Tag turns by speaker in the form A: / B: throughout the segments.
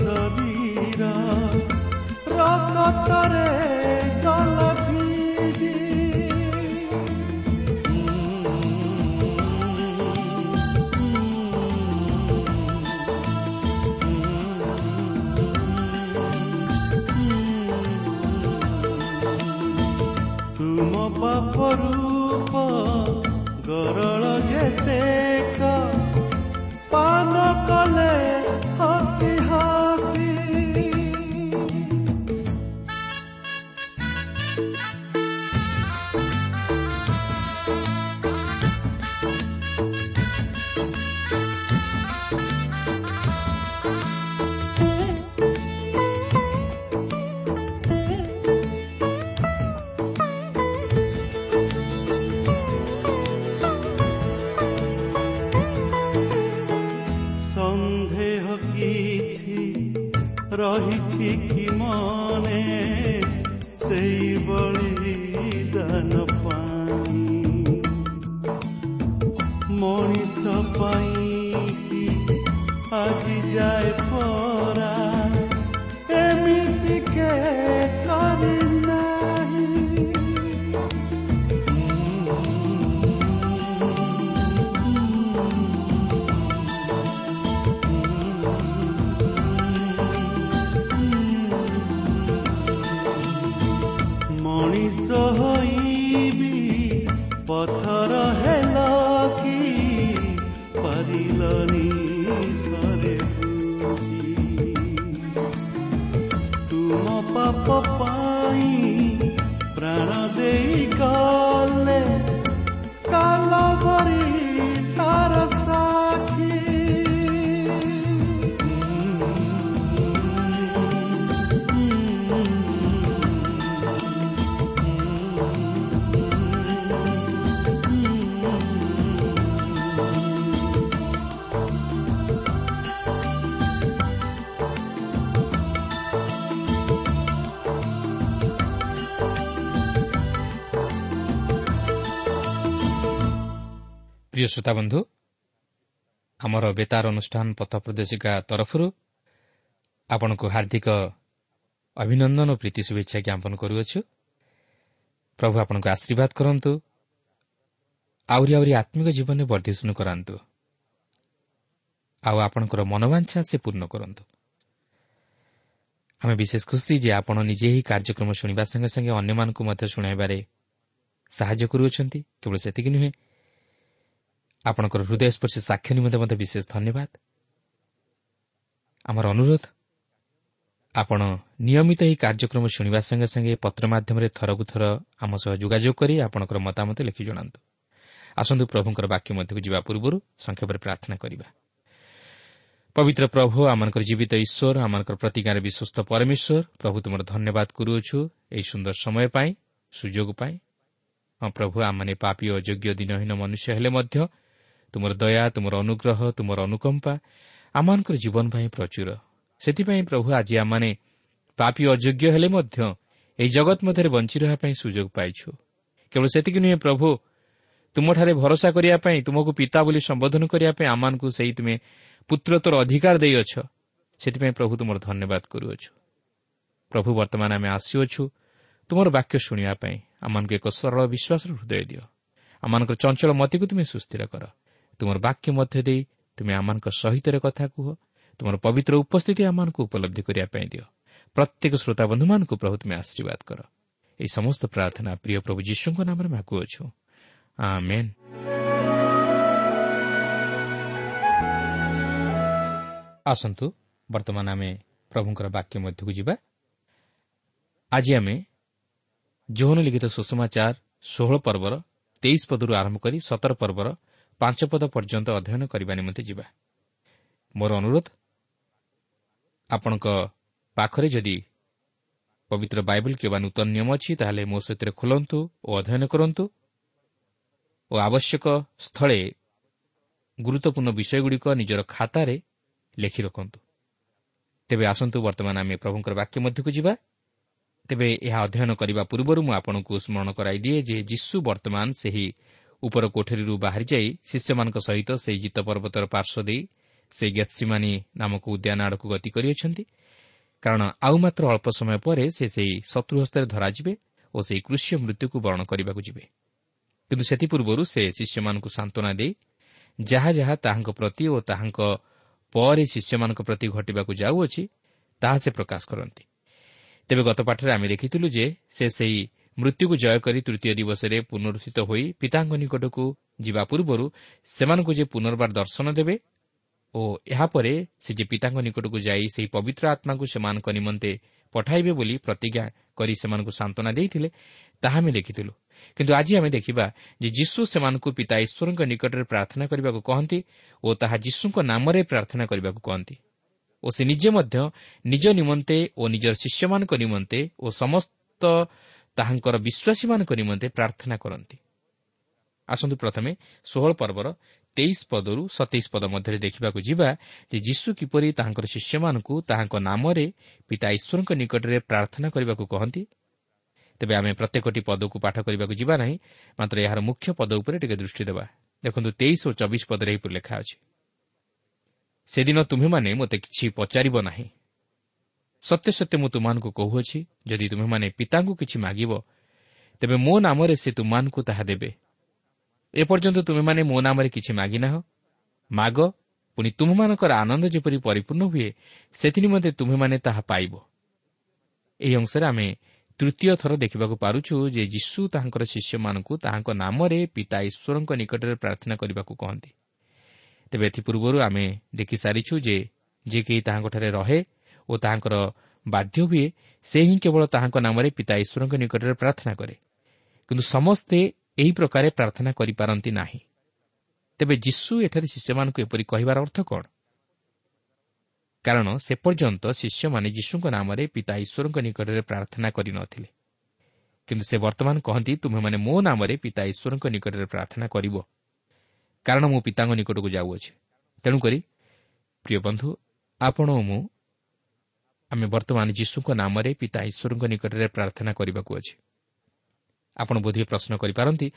A: sabira rakatare galabidi তুম পাপ রূপ গরল যেতে পান কলে ରହିଛି କି ମନେ ସେଇଭଳି ଦାନ ପାଇଁ ମଣିଷ ପାଇଁ ଆଜି ଯାଏ ପରା ଏମିତି କେ କରିନା
B: শ্রোতাবন্ধু আমার বেতার অনুষ্ঠান পথ প্রদর্শিকা তরফ আপনার হার্দিক অভিনন্দন ও প্রীতি শুভেচ্ছা জ্ঞাপন করুছু প্রভু আপনার আশীর্বাদ করতু আত্মিক জীবনে বর্ধিষ্ণু করতু আপনার মনোবাঞ্ছা সে পূর্ণ করতু আমি বিশেষ খুশি যে আপনার নিজে এই কার্যক্রম শুণবা সঙ্গে সঙ্গে অন্য শুণাইবার সাহায্য করুছেন কেবল সেতিক নুহেঁ ଆପଣଙ୍କର ହୃଦୟସ୍ପର୍ଶୀ ସାକ୍ଷ୍ୟ ନିମନ୍ତେ ମଧ୍ୟ ବିଶେଷ ଧନ୍ୟବାଦ ଆମର ଅନୁରୋଧ ଆପଣ ନିୟମିତ ଏହି କାର୍ଯ୍ୟକ୍ରମ ଶୁଣିବା ସଙ୍ଗେ ସଙ୍ଗେ ପତ୍ର ମାଧ୍ୟମରେ ଥରକୁ ଥର ଆମ ସହ ଯୋଗାଯୋଗ କରି ଆପଣଙ୍କର ମତାମତ ଲେଖି ଜଣାନ୍ତୁ ଆସନ୍ତୁ ପ୍ରଭୁଙ୍କର ବାକ୍ୟ ମଧ୍ୟକୁ ଯିବା ପୂର୍ବରୁ ସଂକ୍ଷେପରେ ପ୍ରାର୍ଥନା କରିବା। ପବିତ୍ର ପ୍ରଭୁ ଆମଙ୍କର ଜୀବିତ ଈଶ୍ୱର ଆମଙ୍କର ପ୍ରତିଜ୍ଞାରେ ବିଶ୍ୱସ୍ତ ପରମେଶ୍ୱର ପ୍ରଭୁ ତୁମର ଧନ୍ୟବାଦ କରୁଅଛୁ। ଏହି ସୁନ୍ଦର ସମୟ ପାଇଁ ସୁଯୋଗ ପାଇଁ। ହଁ ପ୍ରଭୁ ଆମମାନେ ପାପି ଓ ଯୋଗ୍ୟ ଦିନହୀନ ମନୁଷ୍ୟ ହେଲେ ମଧ୍ୟ ତୁମର ଦୟା ତୁମର ଅନୁଗ୍ରହ ତୁମର ଅନୁକମ୍ପା ଆମମାନଙ୍କର ଜୀବନ ପାଇଁ ପ୍ରଚୁର ସେଥିପାଇଁ ପ୍ରଭୁ ଆଜି ଆମମାନେ ପାପି ଅଯୋଗ୍ୟ ହେଲେ ମଧ୍ୟ ଏହି ଜଗତ ମଧ୍ୟରେ ବଞ୍ଚି ରହିବା ପାଇଁ ସୁଯୋଗ ପାଇଛୁ କେବଳ ସେତିକି ନୁହେଁ ପ୍ରଭୁ ତୁମଠାରେ ଭରସା କରିବା ପାଇଁ ତୁମକୁ ପିତା ବୋଲି ସମ୍ବୋଧନ କରିବା ପାଇଁ ଆମମାନଙ୍କୁ ସେହି ତୁମେ ପୁତ୍ରତ୍ୱର ଅଧିକାର ଦେଇଅଛ ସେଥିପାଇଁ ପ୍ରଭୁ ତୁମର ଧନ୍ୟବାଦ କରୁଅଛୁ ପ୍ରଭୁ ବର୍ତ୍ତମାନ ଆମେ ଆସୁଅଛୁ ତୁମର ବାକ୍ୟ ଶୁଣିବା ପାଇଁ ଆମମାନଙ୍କୁ ଏକ ସରଳ ବିଶ୍ୱାସର ହୃଦୟ ଦିଅ ଆମମାନଙ୍କର ଚଞ୍ଚଳ ମତିକୁ ତୁମେ ସୁସ୍ଥିର କର ତୁମର ବାକ୍ୟ ମଧ୍ୟ ଦେଇ ତୁମେ ଆମମାନଙ୍କ ସହିତ କଥା କୁହ। ତୁମର ପବିତ୍ର ଉପସ୍ଥିତି ଆମମାନଙ୍କୁ ଉପଲବ୍ଧି କରିବା ପାଇଁ ଦିଅ। ପ୍ରତ୍ୟେକ ଶ୍ରୋତାବନ୍ଧୁମାନଙ୍କୁ ପ୍ରଭୁ ତୁମେ ଆଶୀର୍ବାଦ କର। ଏହି ସମସ୍ତ ପ୍ରାର୍ଥନା ପ୍ରିୟ ପ୍ରଭୁ ଯୀଶୁଙ୍କ ନାମରେ ମାଗୁଅଛୁ ଆସନ୍ତୁ ବର୍ତ୍ତମାନ ଆମେ ପ୍ରଭୁଙ୍କର ବାକ୍ୟ ମଧ୍ୟକୁ ଯିବା। ଆଜି ଆମେ ଯୌନ ଲିଖିତ ସୁଷମାଚାର ଷୋହଳ ପର୍ବର ତେଇଶ ପଦରୁ ଆରମ୍ଭ କରି ସତର ପର୍ବର ପାଞ୍ଚ ପଦ ପର୍ଯ୍ୟନ୍ତ ଅଧ୍ୟୟନ କରିବା ନିମନ୍ତେ ଯିବା। ମୋର ଅନୁରୋଧ ଆପଣଙ୍କ ପାଖରେ ଯଦି ପବିତ୍ର ବାଇବଲ କିମ୍ବା ନୂତନ ନିୟମ ଅଛି ତାହେଲେ ମୋ ସହିତ ଖୋଲନ୍ତୁ ଓ ଅଧ୍ୟୟନ କରନ୍ତୁ। ଓ ଆବଶ୍ୟକ ସ୍ଥଳେ ଗୁରୁତ୍ୱପୂର୍ଣ୍ଣ ବିଷୟଗୁଡ଼ିକ ନିଜର ଖାତାରେ ଲେଖି ରଖନ୍ତୁ। ତେବେ ଆସନ୍ତୁ ବର୍ତ୍ତମାନ ଆମେ ପ୍ରଭୁଙ୍କର ବାକ୍ୟ ମଧ୍ୟକୁ ଯିବା। ତେବେ ଏହା ଅଧ୍ୟୟନ କରିବା ପୂର୍ବରୁ ମୁଁ ଆପଣଙ୍କୁ ସ୍ମରଣ କରାଇଦିଏ ଯେ ଯୀଶୁ ବର୍ତ୍ତମାନ ସେହି ଉପର କୋଠରୀରୁ ବାହାରିଯାଇ ଶିଷ୍ୟମାନଙ୍କ ସହିତ ସେହି ଜିତ ପର୍ବତର ପାର୍ଶ୍ୱ ଦେଇ ସେହି ଗେତ୍ସିମାନି ନାମକ ଉଦ୍ୟାନ ଆଡ଼କୁ ଗତି କରିଅଛନ୍ତି। କାରଣ ଆଉ ମାତ୍ର ଅଳ୍ପ ସମୟ ପରେ ସେ ସେହି ଶତ୍ରୁହସ୍ତରେ ଧରାଯିବେ ଓ ସେହି କୃଷି ମୃତ୍ୟୁକୁ ବରଣ କରିବାକୁ ଯିବେ। କିନ୍ତୁ ସେଥିପୂର୍ବରୁ ସେ ଶିଷ୍ୟମାନଙ୍କୁ ସାନ୍ତ୍ୱନା ଦେଇ ଯାହା ଯାହା ତାହାଙ୍କ ପ୍ରତି ଓ ତାହାଙ୍କ ପରେ ଶିଷ୍ୟମାନଙ୍କ ପ୍ରତି ଘଟିବାକୁ ଯାଉଅଛି ତାହା ସେ ପ୍ରକାଶ କରନ୍ତି। ତେବେ ଗତ ପାଠରେ ଆମେ ଦେଖିଥିଲୁ ଯେ ସେ ସେହି ମୃତ୍ୟୁକୁ ଜୟ କରି ତୃତୀୟ ଦିବସରେ ପୁନରୁତ୍ଥିତ ହୋଇ ପିତାଙ୍କ ନିକଟକୁ ଯିବା ପୂର୍ବରୁ ସେମାନଙ୍କୁ ଯେ ପୁନର୍ବାର ଦର୍ଶନ ଦେବେ ଓ ଏହାପରେ ସେ ଯେ ପିତାଙ୍କ ନିକଟକୁ ଯାଇ ସେହି ପବିତ୍ର ଆତ୍ମାକୁ ସେମାନଙ୍କ ନିମନ୍ତେ ପଠାଇବେ ବୋଲି ପ୍ରତିଜ୍ଞା କରି ସେମାନଙ୍କୁ ସାନ୍ତ୍ୱନା ଦେଇଥିଲେ ତାହା ଆମେ ଦେଖିଥିଲୁ। କିନ୍ତୁ ଆଜି ଆମେ ଦେଖିବା ଯେ ଯୀଶୁ ସେମାନଙ୍କୁ ପିତା ଈଶ୍ୱରଙ୍କ ନିକଟରେ ପ୍ରାର୍ଥନା କରିବାକୁ କହନ୍ତି ଓ ତାହା ଯୀଶୁଙ୍କ ନାମରେ ପ୍ରାର୍ଥନା କରିବାକୁ କହନ୍ତି। ଓ ସେ ନିଜେ ମଧ୍ୟ ନିଜ ନିମନ୍ତେ ଓ ନିଜର ଶିଷ୍ୟମାନଙ୍କ ନିମନ୍ତେ ଓ ସମସ୍ତ ତାହାଙ୍କର ବିଶ୍ୱାସୀମାନଙ୍କ ନିମନ୍ତେ ପ୍ରାର୍ଥନା କରନ୍ତି। ଆସନ୍ତୁ ପ୍ରଥମେ ଷୋହଳ ପର୍ବର ତେଇଶ ପଦରୁ ସତେଇଶ ପଦ ମଧ୍ୟରେ ଦେଖିବାକୁ ଯିବା ଯେ ଯୀଶୁ କିପରି ତାହାଙ୍କର ଶିଷ୍ୟମାନଙ୍କୁ ତାହାଙ୍କ ନାମରେ ପିତା ଈଶ୍ୱରଙ୍କ ନିକଟରେ ପ୍ରାର୍ଥନା କରିବାକୁ କହନ୍ତି। ତେବେ ଆମେ ପ୍ରତ୍ୟେକଟି ପଦକୁ ପାଠ କରିବାକୁ ଯିବା ନାହିଁ ମାତ୍ର ଏହାର ମୁଖ୍ୟ ପଦ ଉପରେ ଟିକେ ଦୃଷ୍ଟି ଦେବା। ଦେଖନ୍ତୁ ତେଇଶ ଓ ଚବିଶ ପଦରେ ଏହିପରି ଲେଖା ଅଛି। ସେଦିନ ତୁମେମାନେ ମୋତେ କିଛି ପଚାରିବ ନାହିଁ। ସତ୍ୟ ସତ୍ୟ ମୁଁ ତୁମମାନଙ୍କୁ କହୁଅଛି ଯଦି ତୁମେମାନେ ପିତାଙ୍କୁ କିଛି ମାଗିବ ତେବେ ମୋ ନାମରେ ସେ ତୁମମାନଙ୍କୁ ତାହା ଦେବେ। ଏପର୍ଯ୍ୟନ୍ତ ତୁମେମାନେ ମୋ ନାମରେ କିଛି ମାଗିନାହ। ମାଗ ପୁଣି ତୁମମାନଙ୍କର ଆନନ୍ଦ ଯେପରି ପରିପୂର୍ଣ୍ଣ ହୁଏ ସେଥିନିମନ୍ତେ ତୁମେମାନେ ତାହା ପାଇବ। ଏହି ଅଂଶରେ ଆମେ ତୃତୀୟ ଥର ଦେଖିବାକୁ ପାରୁଛୁ ଯେ ଯୀଶୁ ତାହାଙ୍କର ଶିଷ୍ୟମାନଙ୍କୁ ତାହାଙ୍କ ନାମରେ ପିତା ଈଶ୍ୱରଙ୍କ ନିକଟରେ ପ୍ରାର୍ଥନା କରିବାକୁ କହନ୍ତି। ତେବେ ଏଥିପୂର୍ବରୁ ଆମେ ଦେଖିସାରିଛୁ ଯେ ଯେ କେହି ତାହାଙ୍କଠାରେ ରହେ ଓ ତାହାଙ୍କର ବାଧ୍ୟ ହୁଏ ସେ ହିଁ କେବଳ ତାହାଙ୍କ ନାମରେ ପିତା ଈଶ୍ୱରଙ୍କ ନିକଟରେ ପ୍ରାର୍ଥନା କରେ। କିନ୍ତୁ ସମସ୍ତେ ଏହି ପ୍ରକାରେ ପ୍ରାର୍ଥନା କରିପାରନ୍ତି ନାହିଁ। ତେବେ ଯୀଶୁ ଏଠାରେ ଶିଷ୍ୟମାନଙ୍କୁ ଏପରି କହିବାର ଅର୍ଥ କ'ଣ? କାରଣ ସେ ପର୍ଯ୍ୟନ୍ତ ଶିଷ୍ୟମାନେ ଯୀଶୁଙ୍କ ନାମରେ ପିତା ଈଶ୍ୱରଙ୍କ ନିକଟରେ ପ୍ରାର୍ଥନା କରିନଥିଲେ କିନ୍ତୁ ସେ ବର୍ତ୍ତମାନ କହନ୍ତି ତୁମେମାନେ ମୋ ନାମରେ ପିତା ଈଶ୍ୱରଙ୍କ ନିକଟରେ ପ୍ରାର୍ଥନା କରିବ। କାରଣ ମୁଁ ପିତାଙ୍କ ନିକଟକୁ ଯାଉଅଛି। ତେଣୁକରି ପ୍ରିୟ ବନ୍ଧୁ ଆପଣ ଓ ମୁଁ ଆମେ ବର୍ତ୍ତମାନ ଯୀଶୁଙ୍କ ନାମରେ ପିତା ଈଶ୍ୱରଙ୍କ ନିକଟରେ ପ୍ରାର୍ଥନା କରିବାକୁ ଅଛି। ଆପଣ ବୋଧହୁଏ ପ୍ରଶ୍ନ କରିପାରନ୍ତି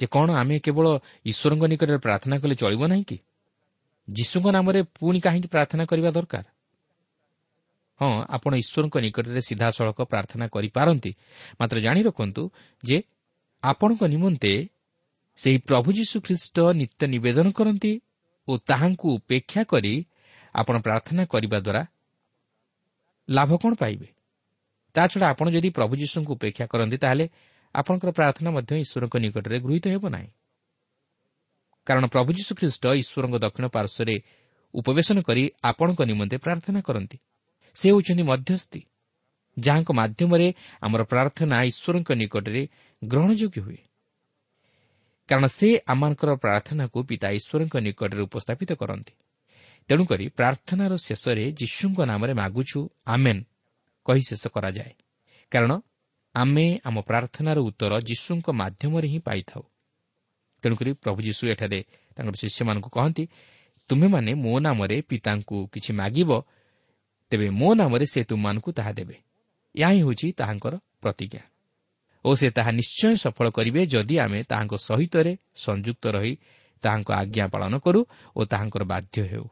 B: ଯେ କ'ଣ ଆମେ କେବଳ ଈଶ୍ୱରଙ୍କ ନିକଟରେ ପ୍ରାର୍ଥନା କଲେ ଚଳିବ ନାହିଁ କି? ଯୀଶୁଙ୍କ ନାମରେ ପୁଣି କାହିଁକି ପ୍ରାର୍ଥନା କରିବା ଦରକାର? ହଁ ଆପଣ ଈଶ୍ୱରଙ୍କ ନିକଟରେ ସିଧାସଳଖ ପ୍ରାର୍ଥନା କରିପାରନ୍ତି। ମାତ୍ର ଜାଣି ରଖନ୍ତୁ ଯେ ଆପଣଙ୍କ ନିମନ୍ତେ ସେହି ପ୍ରଭୁ ଯୀଶୁ ଖ୍ରୀଷ୍ଟ ନିତ୍ୟ ନିବେଦନ କରନ୍ତି ଓ ତାହାଙ୍କୁ ଉପେକ୍ଷା କରି ଆପଣ ପ୍ରାର୍ଥନା କରିବା ଦ୍ୱାରା ଲାଭ କ'ଣ ପାଇବେ? ତାଛଡ଼ା ଆପଣ ଯଦି ପ୍ରଭୁ ଯୀଶୁଙ୍କୁ ଉପେକ୍ଷା କରନ୍ତି ତାହେଲେ ଆପଣଙ୍କର ପ୍ରାର୍ଥନା ମଧ୍ୟ ଈଶ୍ୱରଙ୍କ ନିକଟରେ ଗୃହୀତ ହେବ ନାହିଁ। କାରଣ ପ୍ରଭୁ ଯୀଶୁ ଖ୍ରୀଷ୍ଟ ଈଶ୍ୱରଙ୍କ ଦକ୍ଷିଣ ପାର୍ଶ୍ୱରେ ଉପବେଶନ କରି ଆପଣଙ୍କ ନିମନ୍ତେ ପ୍ରାର୍ଥନା କରନ୍ତି। ସେ ହେଉଛନ୍ତି ମଧ୍ୟସ୍ଥି ଯାହାଙ୍କ ମାଧ୍ୟମରେ ଆମର ପ୍ରାର୍ଥନା ଈଶ୍ୱରଙ୍କ ନିକଟରେ ଗ୍ରହଣଯୋଗ୍ୟ ହୁଏ। କାରଣ ସେ ଆମମାନଙ୍କର ପ୍ରାର୍ଥନାକୁ ପିତା ଈଶ୍ୱରଙ୍କ ନିକଟରେ ଉପସ୍ଥାପିତ କରନ୍ତି। ତେଣୁକରି ପ୍ରାର୍ଥନାର ଶେଷରେ ଯୀଶୁଙ୍କ ନାମରେ ମାଗୁଛୁ ଆମେନ୍ କହି ଶେଷ କରାଯାଏ। କାରଣ ଆମେ ଆମ ପ୍ରାର୍ଥନାର ଉତ୍ତର ଯୀଶୁଙ୍କ ମାଧ୍ୟମରେ ହିଁ ପାଇଥାଉ। ତେଣୁକରି ପ୍ରଭୁ ଯୀଶୁ ଏଠାରେ ତାଙ୍କର ଶିଷ୍ୟମାନଙ୍କୁ କହନ୍ତି ତୁମେମାନେ ମୋ ନାମରେ ପିତାଙ୍କୁ କିଛି ମାଗିବ ତେବେ ମୋ ନାମରେ ସେ ତୁମମାନଙ୍କୁ ତାହା ଦେବେ। ଏହା ହିଁ ହେଉଛି ତାହାଙ୍କର ପ୍ରତିଜ୍ଞା। ଓ ସେ ତାହା ନିଶ୍ଚୟ ସଫଳ କରିବେ ଯଦି ଆମେ ତାହାଙ୍କ ସହିତରେ ସଂଯୁକ୍ତ ରହି ତାହାଙ୍କ ଆଜ୍ଞା ପାଳନ କରୁ ଓ ତାହାଙ୍କର ବାଧ୍ୟ ହେଉ।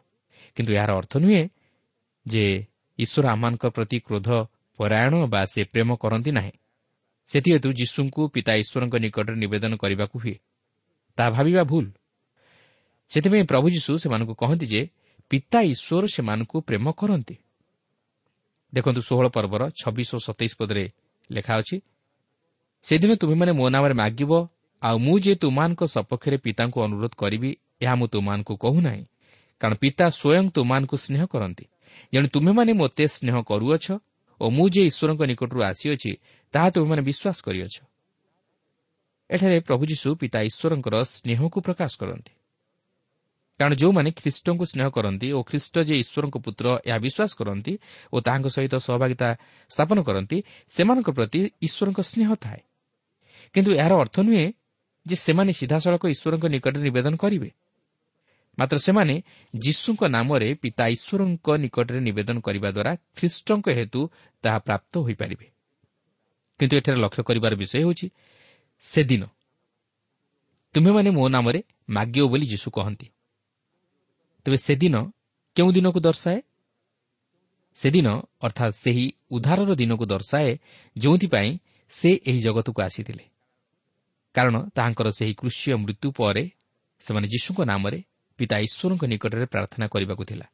B: କିନ୍ତୁ ଏହାର ଅର୍ଥ ନୁହେଁ ଯେ ଈଶ୍ୱର ଆମମାନଙ୍କ ପ୍ରତି କ୍ରୋଧ ପରାୟଣ ବା ସେ ପ୍ରେମ କରନ୍ତି ନାହିଁ ସେଥିହେତୁ ଯୀଶୁଙ୍କୁ ପିତା ଈଶ୍ୱରଙ୍କ ନିକଟରେ ନିବେଦନ କରିବାକୁ ହୁଏ ତାହା ଭାବିବା ଭୁଲ ସେଥିପାଇଁ ପ୍ରଭୁ ଯୀଶୁ ସେମାନଙ୍କୁ କହନ୍ତି ଯେ ପିତା ଈଶ୍ୱର ସେମାନଙ୍କୁ ପ୍ରେମ କରନ୍ତି ଦେଖନ୍ତୁ ଷୋହଳ ପର୍ବର ଛବିଶ ଓ ସତେଇଶ ପଦରେ ଲେଖା ଅଛି ସେଦିନ ତୁମେମାନେ ମୋ ନାମରେ ମାଗିବ ଆଉ ମୁଁ ଯେ ତୁମାନଙ୍କ ସପକ୍ଷରେ ପିତାଙ୍କୁ ଅନୁରୋଧ କରିବି ଏହା ମୁଁ ତୁମମାନଙ୍କୁ କହୁନାହିଁ। କାରଣ ପିତା ସ୍ୱୟଂ ତୁମମାନଙ୍କୁ ସ୍ନେହ କରନ୍ତି। ଯେଣୁ ତୁମେମାନେ ମୋତେ ସ୍ନେହ କରୁଅଛ ଓ ମୁଁ ଯେ ଈଶ୍ୱରଙ୍କ ନିକଟରୁ ଆସିଅଛି ତାହା ତୁମେମାନେ ବିଶ୍ୱାସ କରିଅଛ। ଏଠାରେ ପ୍ରଭୁ ଯୀଶୁ ପିତା ଈଶ୍ୱରଙ୍କର ସ୍ନେହକୁ ପ୍ରକାଶ କରନ୍ତି। କାରଣ ଯେଉଁମାନେ ଖ୍ରୀଷ୍ଟଙ୍କୁ ସ୍ନେହ କରନ୍ତି ଓ ଖ୍ରୀଷ୍ଟ ଯେ ଈଶ୍ୱରଙ୍କ ପୁତ୍ର ଏହା ବିଶ୍ୱାସ କରନ୍ତି ଓ ତାହାଙ୍କ ସହିତ ସହଭାଗିତା ସ୍ଥାପନ କରନ୍ତି ସେମାନଙ୍କ ପ୍ରତି ଈଶ୍ୱରଙ୍କ ସ୍ନେହ ଥାଏ। କିନ୍ତୁ ଏହାର ଅର୍ଥ ନୁହେଁ ଯେ ସେମାନେ ସିଧାସଳଖ ଈଶ୍ୱରଙ୍କ ନିକଟରେ ନିବେଦନ କରିବେ। ମାତ୍ର ସେମାନେ ଯୀଶୁଙ୍କ ନାମରେ ପିତା ଈଶ୍ୱରଙ୍କ ନିକଟରେ ନିବେଦନ କରିବା ଦ୍ୱାରା ଖ୍ରୀଷ୍ଟଙ୍କ ହେତୁ ତାହା ପ୍ରାପ୍ତ ହୋଇପାରିବେ। କିନ୍ତୁ ଏଠାରେ ଲକ୍ଷ୍ୟ କରିବାର ବିଷୟ ହେଉଛି ସେଦିନ। ତୁମେମାନେ ମୋ ନାମରେ ମାଗିବ ବୋଲି ଯୀଶୁ କହନ୍ତି। ତେବେ ସେଦିନ କେଉଁ ଦିନକୁ ଦର୍ଶାଏ? ସେଦିନ ଅର୍ଥାତ୍ ସେହି ଉଦ୍ଧାରର ଦିନକୁ ଦର୍ଶାଏ ଯେଉଁଥିପାଇଁ ସେ ଏହି ଜଗତକୁ ଆସିଥିଲେ। କାରଣ ତାହାଙ୍କର ସେହି କୃଷିୟ ମୃତ୍ୟୁ ପରେ ସେମାନେ ଯୀଶୁଙ୍କ ନାମରେ ପିତା ଈଶ୍ୱରଙ୍କ ନିକଟରେ ପ୍ରାର୍ଥନା କରିବାକୁ ଥିଲା।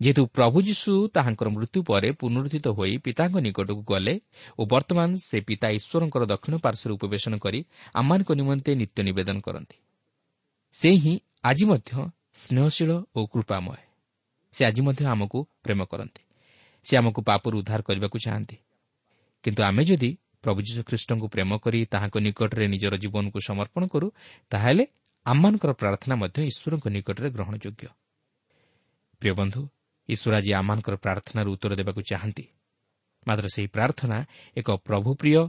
B: ଯେହେତୁ ପ୍ରଭୁ ଯୀଶୁ ତାହାଙ୍କର ମୃତ୍ୟୁ ପରେ ପୁନରୁଦ୍ଧିତ ହୋଇ ପିତାଙ୍କ ନିକଟକୁ ଗଲେ ଓ ବର୍ତ୍ତମାନ ସେ ପିତା ଈଶ୍ୱରଙ୍କର ଦକ୍ଷିଣ ପାର୍ଶ୍ୱରେ ଉପବେଶନ କରି ଆମମାନଙ୍କ ନିମନ୍ତେ ନିତ୍ୟ ନିବେଦନ କରନ୍ତି। ସେ ହିଁ ଆଜି ମଧ୍ୟ ସ୍ନେହଶୀଳ ଓ କୃପାମୟ। ସେ ଆଜି ମଧ୍ୟ ଆମକୁ ପ୍ରେମ କରନ୍ତି। ସେ ଆମକୁ ପାପରୁ ଉଦ୍ଧାର କରିବାକୁ ଚାହାନ୍ତି। କିନ୍ତୁ ଆମେ ଯଦି ପ୍ରଭୁ ଯୀଶୁଖ୍ରୀଷ୍ଟଙ୍କୁ ପ୍ରେମ କରି ତାହାଙ୍କ ନିକଟରେ ନିଜର ଜୀବନକୁ ସମର୍ପଣ କରୁ ତାହେଲେ ଆମମାନଙ୍କର ପ୍ରାର୍ଥନା ମଧ୍ୟ ଈଶ୍ୱରଙ୍କ ନିକଟରେ ଗ୍ରହଣଯୋଗ୍ୟ। ପ୍ରିୟ ବନ୍ଧୁ ଈଶ୍ୱର ଆଜି ଆମମାନଙ୍କର ପ୍ରାର୍ଥନାର ଉତ୍ତର ଦେବାକୁ ଚାହାନ୍ତି। ମାତ୍ର ସେହି ପ୍ରାର୍ଥନା ଏକ ପ୍ରଭୁପ୍ରିୟ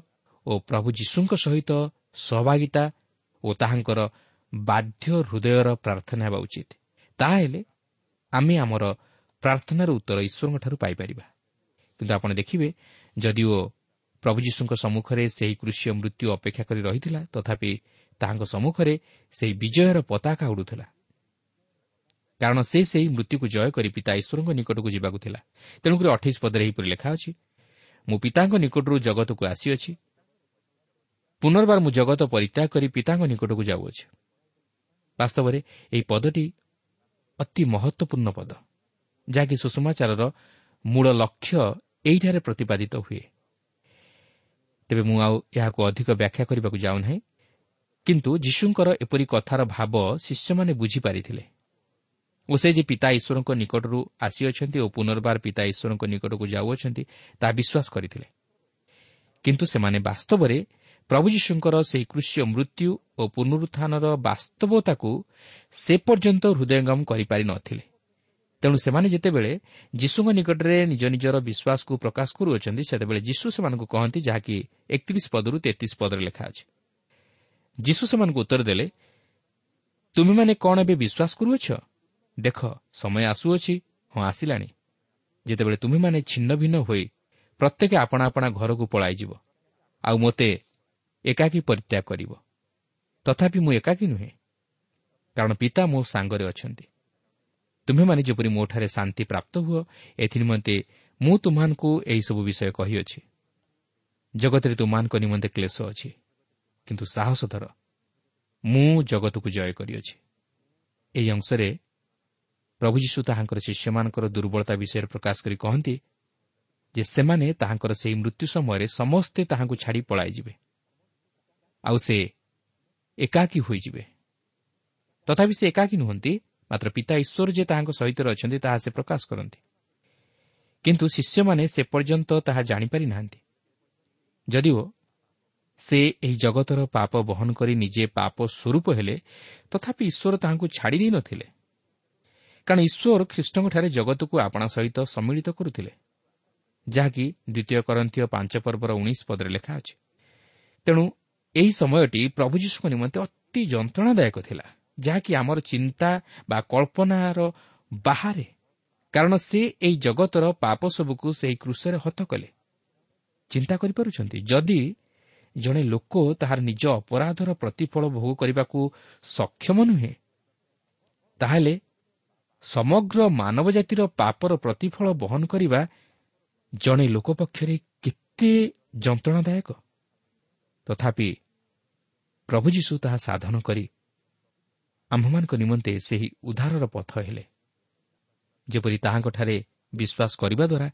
B: ଓ ପ୍ରଭୁ ଯୀଶୁଙ୍କ ସହିତ ସହଭାଗିତା ଓ ତାହାଙ୍କର ବାଧ୍ୟ ହୃଦୟର ପ୍ରାର୍ଥନା ହେବା ଉଚିତ। ତାହେଲେ ଆମେ ଆମର ପ୍ରାର୍ଥନାର ଉତ୍ତର ଈଶ୍ୱରଙ୍କଠାରୁ ପାଇପାରିବା। କିନ୍ତୁ ଆପଣ ଦେଖିବେ ଯଦିଓ ପ୍ରଭୁ ଯୀଶୁଙ୍କ ସମ୍ମୁଖରେ ସେହି କୃଷିୟ ମୃତ୍ୟୁ ଅପେକ୍ଷା କରି ରହିଥିଲା ତଥାପି ତାହାଙ୍କ ସମ୍ମୁଖରେ ସେହି ବିଜୟର ପତାକା ଉଡ଼ୁଥିଲା। କାରଣ ସେ ସେହି ମୃତ୍ୟୁକୁ ଜୟ କରି ପିତା ଈଶ୍ୱରଙ୍କ ନିକଟକୁ ଯିବାକୁ ଥିଲା। ତେଣୁକରି ଅଠେଇଶ ପଦରେ ଏହିପରି ଲେଖା ଅଛି ମୁଁ ପିତାଙ୍କ ନିକଟରୁ ଜଗତକୁ ଆସିଅଛି। ପୁନର୍ବାର ମୁଁ ଜଗତ ପରିତ୍ୟାଗ କରି ପିତାଙ୍କ ନିକଟକୁ ଯାଉଅଛି। ବାସ୍ତବରେ ଏହି ପଦଟି ଅତି ମହତ୍ୱପୂର୍ଣ୍ଣ ପଦ ଯାହାକି ସୁଷମାଚାରର ମୂଳ ଲକ୍ଷ୍ୟ ଏହିଠାରେ ପ୍ରତିପାଦିତ ହୁଏ। ତେବେ ମୁଁ ଆଉ ଏହାକୁ ଅଧିକ ବ୍ୟାଖ୍ୟା କରିବାକୁ ଯାଉନାହିଁ। କିନ୍ତୁ ଯୀଶୁଙ୍କର ଏପରି କଥାର ଭାବ ଶିଷ୍ୟମାନେ ବୁଝିପାରିଥିଲେ। ଓ ସେ ଯେ ପିତା ଈଶ୍ୱରଙ୍କ ନିକଟରୁ ଆସିଅଛନ୍ତି ଓ ପୁନର୍ବାର ପିତା ଈଶ୍ୱରଙ୍କ ନିକଟକୁ ଯାଉଅଛନ୍ତି ତାହା ବିଶ୍ୱାସ କରିଥିଲେ। କିନ୍ତୁ ସେମାନେ ବାସ୍ତବରେ ପ୍ରଭୁ ଯୀଶୁଙ୍କର ସେହି କୃଷ୍ୟ ମୃତ୍ୟୁ ଓ ପୁନରୁତ୍ଥାନର ବାସ୍ତବତାକୁ ସେ ପର୍ଯ୍ୟନ୍ତ ହୃଦୟଙ୍ଗମ କରିପାରି ନ ଥିଲେ ତେଣୁ ସେମାନେ ଯେତେବେଳେ ଯୀଶୁଙ୍କ ନିକଟରେ ନିଜ ନିଜର ବିଶ୍ୱାସକୁ ପ୍ରକାଶ କରୁଅଛନ୍ତି ସେତେବେଳେ ଯୀଶୁ ସେମାନଙ୍କୁ କହନ୍ତି ଯାହାକି ଏକତିରିଶ ପଦରୁ ତେତିଶ ପଦରେ ଲେଖା ଅଛି। ଯୀଶୁ ସେମାନଙ୍କୁ ଉତ୍ତର ଦେଲେ ତୁମେମାନେ କ'ଣ ଏବେ ବିଶ୍ୱାସ କରୁଅଛ? ଦେଖ ସମୟ ଆସୁଅଛି ହଁ ଆସିଲାଣି। ଯେତେବେଳେ ତୁମେମାନେ ଛିନ୍ନ ଭିନ୍ନ ହୋଇ ପ୍ରତ୍ୟେକ ଆପଣା ଆପଣା ଘରକୁ ପଳାଇଯିବ ଆଉ ମୋତେ ଏକାକୀ ପରିତ୍ୟାଗ କରିବ। ତଥାପି ମୁଁ ଏକାକୀ ନୁହେଁ କାରଣ ପିତା ମୋ ସାଙ୍ଗରେ ଅଛନ୍ତି। ତୁମେମାନେ ଯେପରି ମୋଠାରେ ଶାନ୍ତି ପ୍ରାପ୍ତ ହୁଅ ଏଥିନିମନ୍ତେ ମୁଁ ତୁମମାନଙ୍କୁ ଏହିସବୁ ବିଷୟ କହିଅଛି। ଜଗତରେ ତୁମମାନଙ୍କ ନିମନ୍ତେ କ୍ଲେଶ ଅଛି। କିନ୍ତୁ ସାହସ ଧର। ମୁଁ ଜଗତକୁ ଜୟ କରିଅଛି। ଏହି ଅଂଶରେ ପ୍ରଭୁ ଯୀଶୁ ତାହାଙ୍କର ଶିଷ୍ୟମାନଙ୍କର ଦୁର୍ବଳତା ବିଷୟରେ ପ୍ରକାଶ କରି କହନ୍ତି ଯେ ସେମାନେ ତାହାଙ୍କର ସେହି ମୃତ୍ୟୁ ସମୟରେ ସମସ୍ତେ ତାହାଙ୍କୁ ଛାଡ଼ି ପଳାଇଯିବେ। ଆଉ ସେ ଏକାକୀ ହୋଇଯିବେ। ତଥାପି ସେ ଏକାକୀ ନୁହନ୍ତି ମାତ୍ର ପିତା ଈଶ୍ୱର ଯେ ତାହାଙ୍କ ସହିତ ଅଛନ୍ତି ତାହା ସେ ପ୍ରକାଶ କରନ୍ତି। କିନ୍ତୁ ଶିଷ୍ୟମାନେ ସେ ପର୍ଯ୍ୟନ୍ତ ତାହା ଜାଣିପାରି ନାହାନ୍ତି ଯଦିଓ ସେ ଏହି ଜଗତର ପାପ ବହନ କରି ନିଜେ ପାପ ସ୍ୱରୂପ ହେଲେ ତଥାପି ଈଶ୍ୱର ତାହାଙ୍କୁ ଛାଡ଼ି ଦେଇନଥିଲେ କାରଣ ଈଶ୍ୱର ଖ୍ରୀଷ୍ଟଙ୍କଠାରେ ଜଗତକୁ ଆପଣା ସହିତ ସମ୍ମିଳିତ କରୁଥିଲେ। ଯାହାକି ଦ୍ୱିତୀୟ କରନ୍ଥୀୟ ପାଞ୍ଚ ପର୍ବର ଉଣେଇଶ ପଦରେ ଲେଖା ଅଛି। ତେଣୁ ଏହି ସମୟଟି ପ୍ରଭୁ ଯୀଶୁଙ୍କ ନିମନ୍ତେ ଅତି ଯନ୍ତ୍ରଣାଦାୟକ ଥିଲା ଯାହାକି ଆମର ଚିନ୍ତା ବା କଳ୍ପନାର ବାହାରେ। କାରଣ ସେ ଏହି ଜଗତର ପାପ ସବୁକୁ ସେହି କୃଷରେ ହତ କଲେ। ଚିନ୍ତା କରିପାରୁଛନ୍ତି? ଯଦି ଜଣେ ଲୋକ ତାହାର ନିଜ ଅପରାଧର ପ୍ରତିଫଳ ଭୋଗ କରିବାକୁ ସକ୍ଷମ ନୁହେଁ। ତାହେଲେ ସମଗ୍ର ମାନବ ଜାତିର ପାପର ପ୍ରତିଫଳ ବହନ କରିବା ଜଣେ ଲୋକ ପକ୍ଷରେ କେତେ ଯନ୍ତ୍ରଣାଦାୟକ? ତଥାପି ପ୍ରଭୁ ଯୀଶୁ ତାହା ସାଧନ କରି ଆମ୍ଭମାନଙ୍କ ନିମନ୍ତେ ସେହି ଉଦ୍ଧାରର ପଥ ହେଲେ। ଯେପରି ତାହାଙ୍କଠାରେ ବିଶ୍ୱାସ କରିବା ଦ୍ୱାରା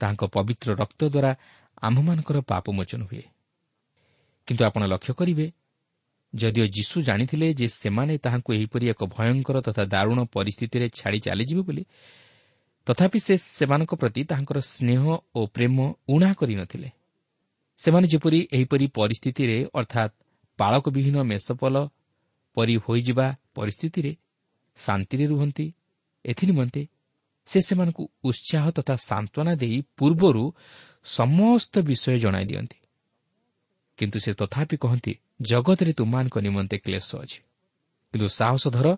B: ତାହାଙ୍କ ପବିତ୍ର ରକ୍ତ ଦ୍ୱାରା ଆମ୍ଭମାନଙ୍କର ପାପ ମୋଚନ ହୁଏ। କିନ୍ତୁ ଆପଣ ଲକ୍ଷ୍ୟ କରିବେ ଯଦିଓ ଯୀଶୁ ଜାଣିଥିଲେ ଯେ ସେମାନେ ତାହାଙ୍କୁ ଏହିପରି ଏକ ଭୟଙ୍କର ତଥା ଦାରୁଣ ପରିସ୍ଥିତିରେ ଛାଡ଼ି ଚାଲିଯିବେ ବୋଲି ତଥାପି ସେ ସେମାନଙ୍କ ପ୍ରତି ତାହାଙ୍କର ସ୍ନେହ ଓ ପ୍ରେମ ଉଣା କରିନଥିଲେ ସେମାନେ ଯେପରି ଏହିପରି ପରିସ୍ଥିତିରେ ଅର୍ଥାତ୍ ପାଳକବିହୀନ ମେଷପଲ ପରି ହୋଇଯିବା ପରିସ୍ଥିତିରେ ଶାନ୍ତିରେ ରୁହନ୍ତି ଏଥିନିମନ୍ତେ ସେ ସେମାନଙ୍କୁ ଉତ୍ସାହ ତଥା ସାନ୍ତ୍ୱନା ଦେଇ ପୂର୍ବରୁ ସମସ୍ତ ବିଷୟ ଜଣାଇ ଦିଅନ୍ତି। କିନ୍ତୁ ସେ ତଥାପି କହନ୍ତି ଜଗତରେ ତୁମମାନଙ୍କ ନିମନ୍ତେ କ୍ଲେଶ ଅଛି। କିନ୍ତୁ ସାହସ ଧର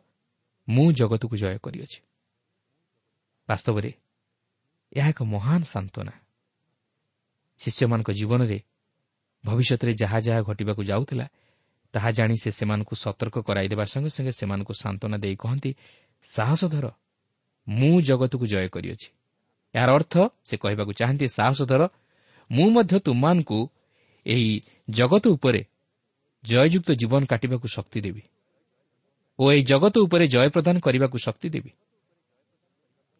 B: ମୁଁ ଜଗତକୁ ଜୟ କରିଅଛି। ବାସ୍ତବରେ ଏହା ଏକ ମହାନ ସାନ୍ତ୍ୱନା। ଶିଷ୍ୟମାନଙ୍କ ଜୀବନରେ ଭବିଷ୍ୟତରେ ଯାହା ଯାହା ଘଟିବାକୁ ଯାଉଥିଲା ତାହା ଜାଣି ସେ ସେମାନଙ୍କୁ ସତର୍କ କରାଇଦେବା ସଙ୍ଗେ ସଙ୍ଗେ ସେମାନଙ୍କୁ ସାନ୍ତ୍ୱନା ଦେଇ କହନ୍ତି ସାହସ ଧର ମୁଁ ଜଗତକୁ ଜୟ କରିଅଛି। ଏହାର ଅର୍ଥ ସେ କହିବାକୁ ଚାହାନ୍ତି ସାହସ ଧର ମୁଁ ମଧ୍ୟ ତୁମମାନଙ୍କୁ ଏହି ଜଗତ ଉପରେ ଜୟଯୁକ୍ତ ଜୀବନ କାଟିବାକୁ ଶକ୍ତି ଦେବି। ଓ ଏହି ଜଗତ ଉପରେ ଜୟ ପ୍ରଦାନ କରିବାକୁ ଶକ୍ତି ଦେବି।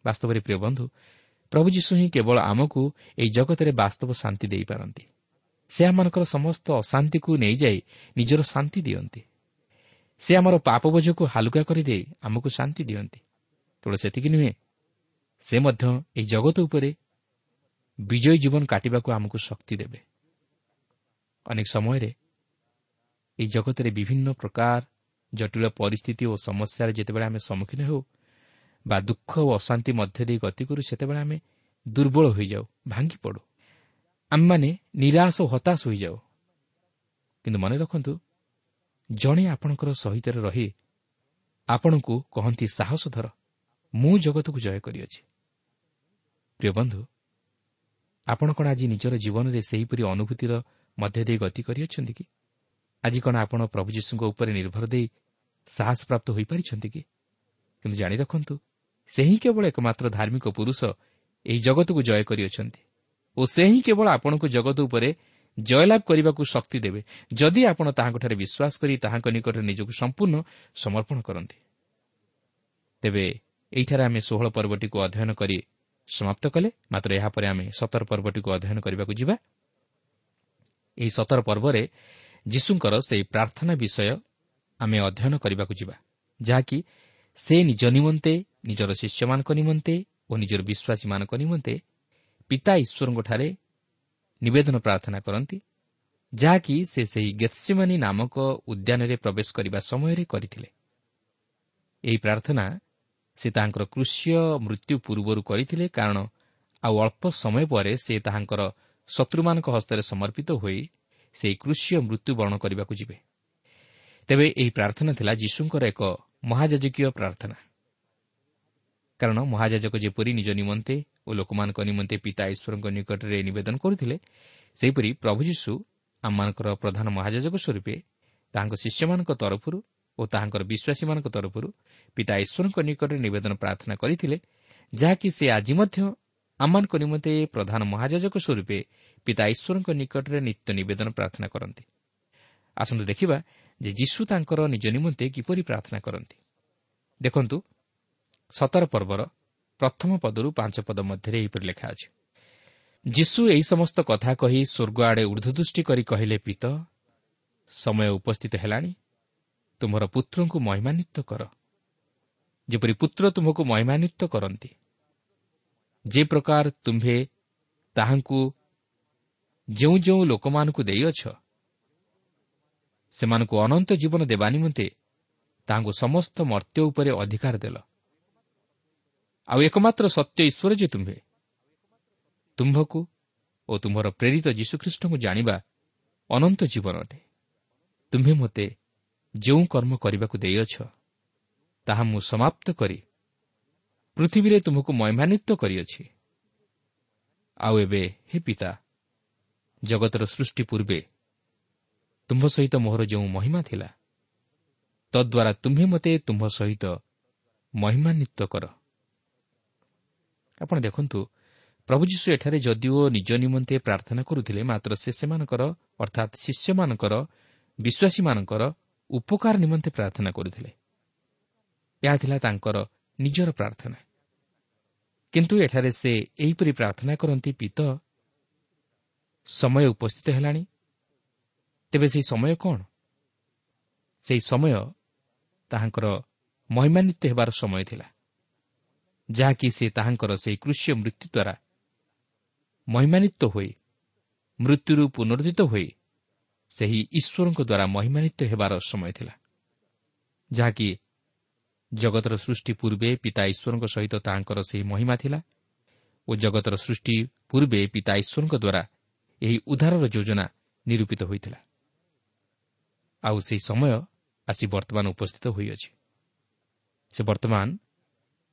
B: ବାସ୍ତବରେ ପ୍ରିୟ ବନ୍ଧୁ ପ୍ରଭୁ ଯୀଶୁ ହିଁ କେବଳ ଆମକୁ ଏହି ଜଗତରେ ବାସ୍ତବ ଶାନ୍ତି ଦେଇପାରନ୍ତି। ସେ ଆମମାନଙ୍କର ସମସ୍ତ ଅଶାନ୍ତିକୁ ନେଇଯାଇ ନିଜର ଶାନ୍ତି ଦିଅନ୍ତି। ସେ ଆମର ପାପ ବୋଝକୁ ହାଲୁକା କରିଦେଇ ଆମକୁ ଶାନ୍ତି ଦିଅନ୍ତି। କେବଳ ସେତିକି ନୁହେଁ ସେ ମଧ୍ୟ ଏହି ଜଗତ ଉପରେ ବିଜୟୀ ଜୀବନ କାଟିବାକୁ ଆମକୁ ଶକ୍ତି ଦେବେ। ଅନେକ ସମୟରେ ଏହି ଜଗତରେ ବିଭିନ୍ନ ପ୍ରକାର ଜଟିଳ ପରିସ୍ଥିତି ଓ ସମସ୍ୟାରେ ଯେତେବେଳେ ଆମେ ସମ୍ମୁଖୀନ ହେଉ ବା ଦୁଃଖ ଓ ଅଶାନ୍ତି ମଧ୍ୟ ଦେଇ ଗତି କରୁ ସେତେବେଳେ ଆମେ ଦୁର୍ବଳ ହୋଇଯାଉ ଭାଙ୍ଗି ପଡ଼ୁ ଆମେମାନେ ନିରାଶ ଓ ହତାଶ ହୋଇଯାଉ। କିନ୍ତୁ ମନେ ରଖନ୍ତୁ ଜଣେ ଆପଣଙ୍କର ସହିତ ରହି ଆପଣଙ୍କୁ କହନ୍ତି ସାହସ ଧର ମୁଁ ଜଗତକୁ ଜୟ କରିଅଛି। ପ୍ରିୟ ବନ୍ଧୁ ଆପଣ କ'ଣ ଆଜି ନିଜର ଜୀବନରେ ସେହିପରି ଅନୁଭୂତିର ମଧ୍ୟ ଦେଇ ଗତି କରିଅଛନ୍ତି କି? ଆଜି କ'ଣ ଆପଣ ପ୍ରଭୁ ଯୀଶୁଙ୍କ ଉପରେ ନିର୍ଭର ଦେଇ ସାହସ ପ୍ରାପ୍ତ ହୋଇପାରିଛନ୍ତି କି? କିନ୍ତୁ ଜାଣି ରଖନ୍ତୁ ସେ ହିଁ କେବଳ ଏକମାତ୍ର ଧାର୍ମିକ ପୁରୁଷ ଏହି ଜଗତକୁ ଜୟ କରିଅଛନ୍ତି ଓ ସେ ହିଁ କେବଳ ଆପଣଙ୍କୁ ଜଗତ ଉପରେ ଜୟଲାଭ କରିବାକୁ ଶକ୍ତି ଦେବେ ଯଦି ଆପଣ ତାହାଙ୍କଠାରେ ବିଶ୍ୱାସ କରି ତାହାଙ୍କ ନିକଟରେ ନିଜକୁ ସମ୍ପୂର୍ଣ୍ଣ ସମର୍ପଣ କରନ୍ତି। ତେବେ ଏହିଠାରେ ଆମେ ଷୋହଳ ପର୍ବଟିକୁ ଅଧ୍ୟୟନ କରି ସମାପ୍ତ କଲେ ମାତ୍ର ଏହାପରେ ଆମେ ସତର ପର୍ବଟିକୁ ଅଧ୍ୟୟନ କରିବାକୁ ଯିବା। ଏହି ସତର ପର୍ବରେ ଯୀଶୁଙ୍କର ସେହି ପ୍ରାର୍ଥନା ବିଷୟ ଆମେ ଅଧ୍ୟୟନ କରିବାକୁ ଯିବା ଯାହାକି ସେ ନିଜ ନିମନ୍ତେ ନିଜର ଶିଷ୍ୟମାନଙ୍କ ନିମନ୍ତେ ଓ ନିଜର ବିଶ୍ୱାସୀମାନଙ୍କ ନିମନ୍ତେ ପିତା ଈଶ୍ୱରଙ୍କଠାରେ ନିବେଦନ ପ୍ରାର୍ଥନା କରନ୍ତି ଯାହାକି ସେ ସେହି ଗେତ୍ସିମାନି ନାମକ ଉଦ୍ୟାନରେ ପ୍ରବେଶ କରିବା ସମୟରେ କରିଥିଲେ। ଏହି ପ୍ରାର୍ଥନା ସେ ତାହାଙ୍କର କୃଷିୟ ମୃତ୍ୟୁ ପୂର୍ବରୁ କରିଥିଲେ କାରଣ ଆଉ ଅଳ୍ପ ସମୟ ପରେ ସେ ତାହାଙ୍କର ଶତ୍ରୁମାନଙ୍କ ହସ୍ତରେ ସମର୍ପିତ ହୋଇ ସେହି କୃଷିୟ ମୃତ୍ୟୁବରଣ କରିବାକୁ ଯିବେ। ତେବେ ଏହି ପ୍ରାର୍ଥନା ଥିଲା ଯୀଶୁଙ୍କର ଏକ ମହାଜାଜକୀୟ ପ୍ରାର୍ଥନା। କାରଣ ମହାଜାଜକ ଯେପରି ନିଜ ନିମନ୍ତେ ଓ ଲୋକମାନଙ୍କ ନିମନ୍ତେ ପିତା ଈଶ୍ୱରଙ୍କ ନିକଟରେ ନିବେଦନ କରୁଥିଲେ ସେହିପରି ପ୍ରଭୁ ଯୀଶୁ ଆମମାନଙ୍କର ପ୍ରଧାନ ମହାଜାଜକ ସ୍ୱରୂପେ ତାହାଙ୍କ ଶିଷ୍ୟମାନଙ୍କ ତରଫରୁ ଓ ତାହାଙ୍କର ବିଶ୍ୱାସୀମାନଙ୍କ ତରଫରୁ ପିତା ଈଶ୍ୱରଙ୍କ ନିକଟରେ ନିବେଦନ ପ୍ରାର୍ଥନା କରିଥିଲେ ଯାହାକି ସେ ଆଜି ମଧ୍ୟ ଆମମାନଙ୍କ ନିମନ୍ତେ ପ୍ରଧାନ ମହାଯାଜକ ସ୍ୱରୂପେ ପିତା ଈଶ୍ୱରଙ୍କ ନିକଟରେ ନିତ୍ୟ ନିବେଦନ ପ୍ରାର୍ଥନା କରନ୍ତି। ଆସନ୍ତୁ ଦେଖିବା ଯେ ଯୀଶୁ ତାଙ୍କର ନିଜ ନିମନ୍ତେ କିପରି ପ୍ରାର୍ଥନା କରନ୍ତି। ଦେଖନ୍ତୁ ସତର ପର୍ବର ପ୍ରଥମ ପଦରୁ ପାଞ୍ଚ ପଦ ମଧ୍ୟରେ ଏହିପରି ଲେଖା ଅଛି ଯୀଶୁ ଏହି ସମସ୍ତ କଥା କହି ସ୍ୱର୍ଗ ଆଡ଼େ ଉର୍ଦ୍ଧ୍ୱଦୃଷ୍ଟି କରି କହିଲେ ପିତ ସମୟ ଉପସ୍ଥିତ ହେଲାଣି ତୁମର ପୁତ୍ରଙ୍କୁ ମହିମାନ୍ୱିତ କର। ଯେପରି ପୁତ୍ର ତୁମକୁ ମହିମାନ୍ୱିତ କରନ୍ତି ଯେ ପ୍ରକାର ତୁମ୍ଭେ ତାହାଙ୍କୁ ଯେଉଁ ଯେଉଁ ଲୋକମାନଙ୍କୁ ଦେଇଅଛ ସେମାନଙ୍କୁ ଅନନ୍ତ ଜୀବନ ଦେବା ନିମନ୍ତେ ତାହାଙ୍କୁ ସମସ୍ତ ମର୍ତ୍ତ୍ୟ ଉପରେ ଅଧିକାର ଦେଲ। ଆଉ ଏକମାତ୍ର ସତ୍ୟ ଈଶ୍ୱର ଯେ ତୁମ୍ଭେ ତୁମ୍ଭକୁ ଓ ତୁମ୍ଭର ପ୍ରେରିତ ଯୀଶୁଖ୍ରୀଷ୍ଟଙ୍କୁ ଜାଣିବା ଅନନ୍ତ ଜୀବନ ଅଟେ। ତୁମ୍ଭେ ମୋତେ ଯେଉଁ କର୍ମ କରିବାକୁ ଦେଇଅଛ ତାହା ମୁଁ ସମାପ୍ତ କରି ପୃଥିବୀରେ ତୁମକୁ ମହିମାନ୍ୱିତ କରିଅଛି। ଆଉ ଏବେ ହେ ପିତା ଜଗତର ସୃଷ୍ଟି ପୂର୍ବେ ତୁମ୍ଭ ସହିତ ମୋହର ଯେଉଁ ମହିମା ଥିଲା ତଦ୍ୱାରା ତୁମ୍ଭେ ମୋତେ ତୁମ୍ଭ ସହିତ ମହିମାନ୍ୱିତ କର। ଆପଣ ଦେଖନ୍ତୁ ପ୍ରଭୁ ଯୀଶୁ ଏଠାରେ ଯଦିଓ ନିଜ ନିମନ୍ତେ ପ୍ରାର୍ଥନା କରୁଥିଲେ ମାତ୍ର ସେ ସେମାନଙ୍କର ଅର୍ଥାତ୍ ଶିଷ୍ୟମାନଙ୍କର ବିଶ୍ୱାସୀମାନଙ୍କର ଉପକାର ନିମନ୍ତେ ପ୍ରାର୍ଥନା କରୁଥିଲେ। ଏହା ଥିଲା ତାଙ୍କର ନିଜର ପ୍ରାର୍ଥନା। କିନ୍ତୁ ଏଠାରେ ସେ ଏହିପରି ପ୍ରାର୍ଥନା କରନ୍ତି ପିତ ସମୟ ଉପସ୍ଥିତ ହେଲାଣି। ତେବେ ସେହି ସମୟ କ'ଣ? ସେହି ସମୟ ତାହାଙ୍କର ମହିମାନ୍ୱିତ ହେବାର ସମୟ ଥିଲା ଯାହାକି ସେ ତାହାଙ୍କର ସେହି କୃଷ୍ୟ ମୃତ୍ୟୁ ଦ୍ୱାରା ମହିମାନ୍ୱିତ ହୋଇ ମୃତ୍ୟୁରୁ ପୁନରୁଦ୍ଧିତ ହୋଇ ସେହି ଈଶ୍ୱରଙ୍କ ଦ୍ୱାରା ମହିମାନ୍ୱିତ ହେବାର ସମୟ ଥିଲା ଯାହାକି ଜଗତର ସୃଷ୍ଟି ପୂର୍ବେ ପିତା ଈଶ୍ୱରଙ୍କ ସହିତ ତାହାଙ୍କର ସେହି ମହିମା ଥିଲା ଓ ଜଗତର ସୃଷ୍ଟି ପୂର୍ବେ ପିତା ଈଶ୍ୱରଙ୍କ ଦ୍ୱାରା ଏହି ଉଦ୍ଧାରର ଯୋଜନା ନିରୂପିତ ହୋଇଥିଲା। ଆଉ ସେହି ସମୟ ଆସି ବର୍ତ୍ତମାନ ଉପସ୍ଥିତ ହୋଇଅଛି। ସେ ବର୍ତ୍ତମାନ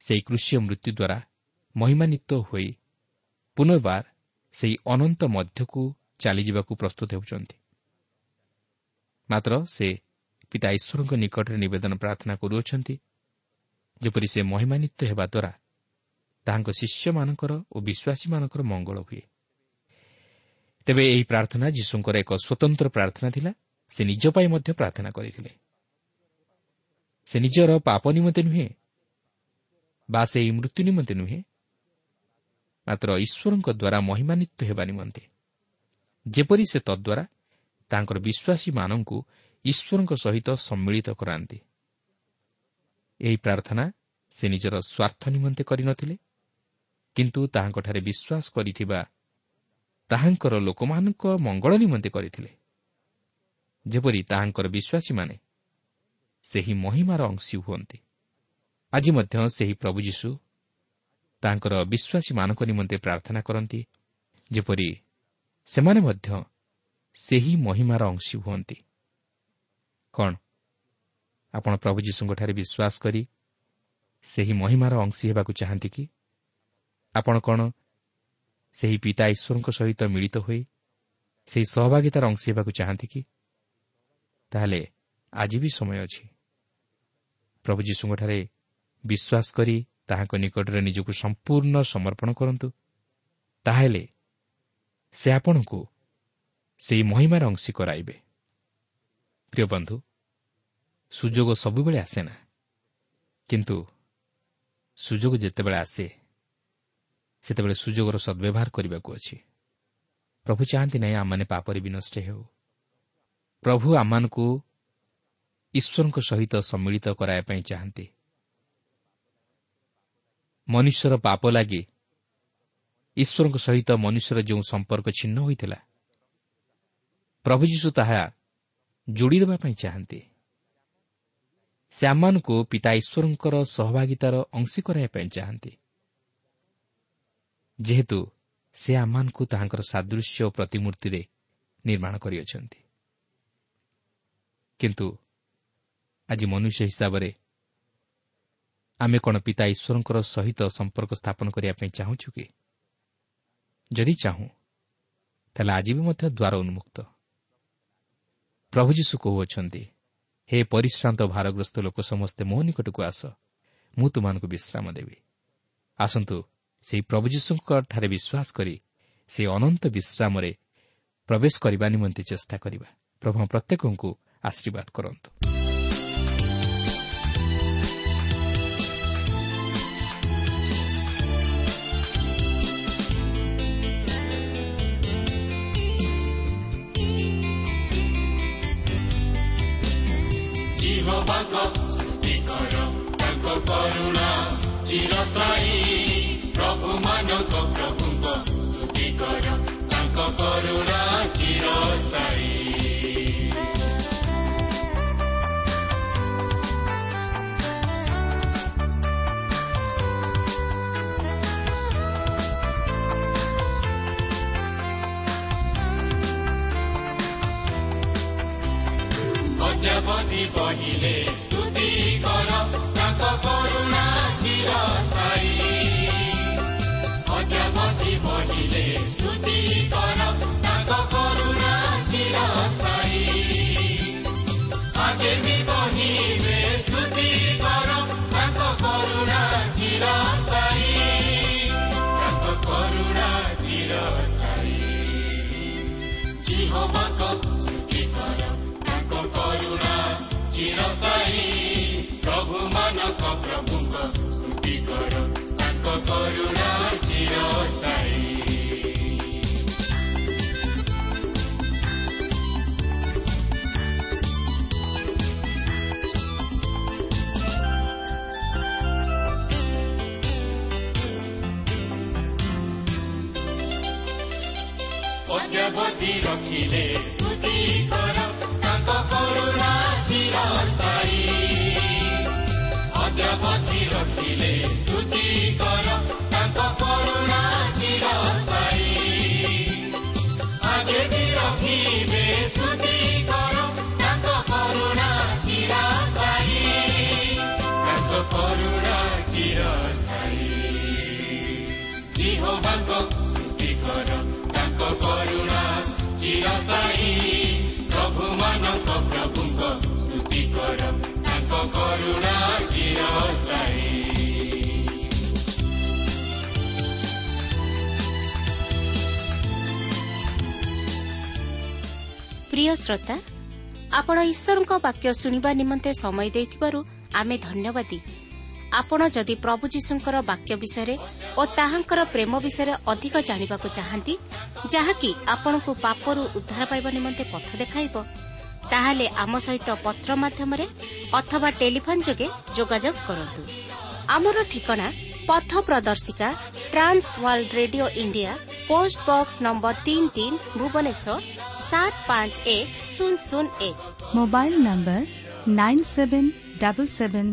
B: ସେହି କୃଷି ମୃତ୍ୟୁ ଦ୍ୱାରା ମହିମାନ୍ୱିତ ହୋଇ ପୁନର୍ବାର ସେହି ଅନନ୍ତ ମଧ୍ୟକୁ ଚାଲିଯିବାକୁ ପ୍ରସ୍ତୁତ ହେଉଛନ୍ତି। ମାତ୍ର ସେ ପିତା ଈଶ୍ୱରଙ୍କ ନିକଟରେ ନିବେଦନ ପ୍ରାର୍ଥନା କରୁଅଛନ୍ତି ଯେପରି ସେ ମହିମାନ୍ୱିତ ହେବା ଦ୍ୱାରା ତାହାଙ୍କ ଶିଷ୍ୟମାନଙ୍କର ଓ ବିଶ୍ୱାସୀମାନଙ୍କର ମଙ୍ଗଳ ହୁଏ। ତେବେ ଏହି ପ୍ରାର୍ଥନା ଯୀଶୁଙ୍କର ଏକ ସ୍ୱତନ୍ତ୍ର ପ୍ରାର୍ଥନା ଥିଲା। ସେ ନିଜ ପାଇଁ ମଧ୍ୟ ପ୍ରାର୍ଥନା କରିଥିଲେ। ସେ ନିଜର ପାପ ନିମନ୍ତେ ନୁହେଁ ବା ସେହି ମୃତ୍ୟୁ ନିମନ୍ତେ ନୁହେଁ ମାତ୍ର ଈଶ୍ୱରଙ୍କ ଦ୍ୱାରା ମହିମାନ୍ୱିତ ହେବା ନିମନ୍ତେ। ଯେପରି ସେ ତଦ୍ୱାରା ତାଙ୍କର ବିଶ୍ୱାସୀମାନଙ୍କୁ ଈଶ୍ୱରଙ୍କ ସହିତ ସମ୍ମିଳିତ କରାନ୍ତି। ଏହି ପ୍ରାର୍ଥନା ସେ ନିଜର ସ୍ୱାର୍ଥ ନିମନ୍ତେ କରିନଥିଲେ। କିନ୍ତୁ ତାହାଙ୍କଠାରେ ବିଶ୍ୱାସ କରିଥିବା ତାହାଙ୍କର ଲୋକମାନଙ୍କ ମଙ୍ଗଳ ନିମନ୍ତେ କରିଥିଲେ। ଯେପରି ତାହାଙ୍କର ବିଶ୍ୱାସୀମାନେ ସେହି ମହିମାର ଅଂଶୀ ହୁଅନ୍ତି। ଆଜି ମଧ୍ୟ ସେହି ପ୍ରଭୁ ଯୀଶୁ ତାଙ୍କର ବିଶ୍ୱାସୀମାନଙ୍କ ନିମନ୍ତେ ପ୍ରାର୍ଥନା କରନ୍ତି ଯେପରି ସେମାନେ ମଧ୍ୟ ସେହି ମହିମାର ଅଂଶୀ ହୁଅନ୍ତି। କ'ଣ? ଆପଣ ପ୍ରଭୁ ଯୀଶୁଙ୍କଠାରେ ବିଶ୍ୱାସ କରି ସେହି ମହିମାର ଅଂଶୀ ହେବାକୁ ଚାହାନ୍ତି କି? ଆପଣ କ'ଣ ସେହି ପିତା ଈଶ୍ୱରଙ୍କ ସହିତ ମିଳିତ ହୋଇ ସେହି ସହଭାଗିତାର ଅଂଶୀ ହେବାକୁ ଚାହାନ୍ତି କି? ତାହେଲେ ଆଜି ବି ସମୟ ଅଛି। ପ୍ରଭୁ ଯୀଶୁଙ୍କଠାରେ ବିଶ୍ୱାସ କରି ତାହାଙ୍କ ନିକଟରେ ନିଜକୁ ସମ୍ପୂର୍ଣ୍ଣ ସମର୍ପଣ କରନ୍ତୁ। ତାହେଲେ ସେ ଆପଣଙ୍କୁ ସେହି ମହିମାର ଅଂଶୀ କରାଇବେ। ପ୍ରିୟ ବନ୍ଧୁ ସୁଯୋଗ ସବୁବେଳେ ଆସେ ନା। କିନ୍ତୁ ସୁଯୋଗ ଯେତେବେଳେ ଆସେ ସେତେବେଳେ ସୁଯୋଗର ସଦ୍ବ୍ୟବହାର କରିବାକୁ ଅଛି। ପ୍ରଭୁ ଚାହାନ୍ତି ନାହିଁ ଆମମାନେ ପାପରେ ବିନଷ୍ଟ ହେଉ। ପ୍ରଭୁ ଆମମାନଙ୍କୁ ଈଶ୍ୱରଙ୍କ ସହିତ ସମ୍ମିଳିତ କରାଇବା ପାଇଁ ଚାହାନ୍ତି। ମନୁଷ୍ୟର ପାପ ଲାଗି ଈଶ୍ୱରଙ୍କ ସହିତ ମନୁଷ୍ୟର ଯେଉଁ ସମ୍ପର୍କ ଛିନ୍ନ ହୋଇଥିଲା ପ୍ରଭୁ ଯୀଶୁ ତାହା ଯୋଡ଼ିଦେବା ପାଇଁ ଚାହାନ୍ତି। ସେ ଆମମାନଙ୍କୁ ପିତା ଈଶ୍ୱରଙ୍କର ସହଭାଗିତାର ଅଂଶୀ କରାଇବା ପାଇଁ ଚାହାନ୍ତି। ଯେହେତୁ ସେ ଆମମାନଙ୍କୁ ତାହାଙ୍କର ସାଦୃଶ୍ୟ ପ୍ରତିମୂର୍ତ୍ତିରେ ନିର୍ମାଣ କରିଅଛନ୍ତି। କିନ୍ତୁ ଆଜି ମନୁଷ୍ୟ ହିସାବରେ ଆମେ କ'ଣ ପିତା ଈଶ୍ୱରଙ୍କର ସହିତ ସମ୍ପର୍କ ସ୍ଥାପନ କରିବା ପାଇଁ ଚାହୁଁଛୁ କି? ଯଦି ଚାହୁଁ ତାହେଲେ ଆଜି ବି ମଧ୍ୟ ଦ୍ୱାର ଉନ୍ମୁକ୍ତ। ପ୍ରଭୁ ଯୀଶୁ କହୁଅଛନ୍ତି ହେ ପରିଶ୍ରାନ୍ତ ଭାରଗ୍ରସ୍ତ ଲୋକ ସମସ୍ତେ ମୋ ନିକଟକୁ ଆସ। ମୁଁ ତୁମମାନଙ୍କୁ ବିଶ୍ରାମ ଦେବି। ଆସନ୍ତୁ ସେହି ପ୍ରଭୁ ଯୀଶୁଙ୍କଠାରେ ବିଶ୍ୱାସ କରି ସେହି ଅନନ୍ତ ବିଶ୍ରାମରେ ପ୍ରବେଶ କରିବା ନିମନ୍ତେ ଚେଷ୍ଟା କରିବା। ପ୍ରଭୁ ପ୍ରତ୍ୟେକଙ୍କୁ ଆଶୀର୍ବାଦ କରନ୍ତୁ।
C: କରୁଣା ଚିରସ୍ଥାୟୀ ପ୍ରଭୁମାନଙ୍କ ପ୍ରଭୁଙ୍କ ସ୍ତୁତି କର ତାଙ୍କ କରୁଣା ଚିରସ୍ଥାୟୀ ଅଦ୍ୟାବଧି ବହିଲେ ସ୍ତୁତି ତାଙ୍କ କରୁଣା ରଖିଲେ ସ୍ତୁତି କର ତାଙ୍କ ସ୍ତୁତି କର ତାଙ୍କ କରୁଣା ଚିରସ୍ଥାୟୀ ତାଙ୍କ କରୁଣା ଚିରସ୍ଥାୟୀ ଜିହୋବାଙ୍କ
D: ପ୍ରିୟ ଶ୍ରୋତା ଆପଣ ଈଶ୍ୱରଙ୍କ ବାକ୍ୟ ଶୁଣିବା ନିମନ୍ତେ ସମୟ ଦେଇଥିବାରୁ ଆମେ ଧନ୍ୟବାଦୀ। ଆପଣ ଯଦି ପ୍ରଭୁ ଯୀଶୁଙ୍କର ବାକ୍ୟ ବିଷୟରେ ଓ ତାହାଙ୍କର ପ୍ରେମ ବିଷୟରେ ଅଧିକ ଜାଣିବାକୁ ଚାହାନ୍ତି ଯାହାକି ଆପଣଙ୍କୁ ପାପରୁ ଉଦ୍ଧାର ପାଇବା ନିମନ୍ତେ ପଥ ଦେଖାଇବ ତାହେଲେ ଆମ ସହିତ ପତ୍ର ମାଧ୍ୟମରେ ଅଥବା ଟେଲିଫୋନ୍ ଯୋଗେ ଯୋଗାଯୋଗ କରନ୍ତୁ। ଆମର ଠିକଣା ପଥ ପ୍ରଦର୍ଶିକା Trans World Radio India post box number ତିନି ତିନି ଭୁବନେଶ୍ୱର ସାତ ପାଞ୍ଚ ଏକ ଶୂନ ଶୂନ ଏକ।
E: Mobile number nine seven double seven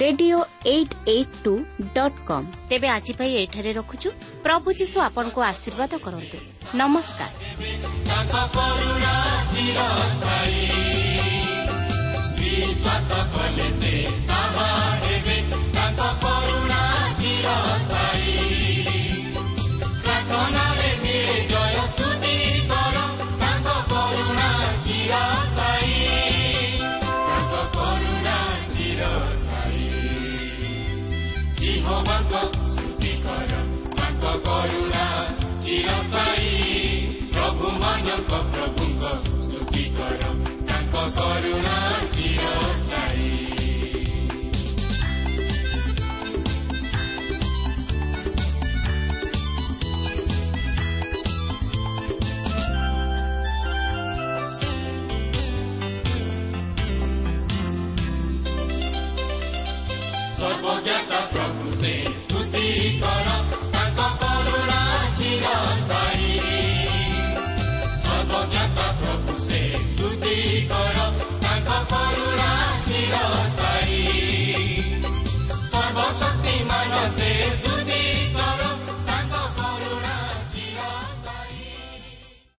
D: radio eight eight two dot com. ତେବେ ଆଜି ପାଇଁ ଏଠାରେ ରଖୁଛୁ। ପ୍ରଭୁ ଯୀଶୁ ଆପଣଙ୍କୁ ଆଶୀର୍ବାଦ କରନ୍ତୁ। ନମସ୍କାର।
C: ତାଙ୍କ କରୁଣା ଚିରସ୍ଥାୟୀ ବିଶ୍ୱାସ କଲେ ସେ ସାହା ହେବେ। ତାଙ୍କ କରୁଣା ଚିରସ୍ଥାୟୀ।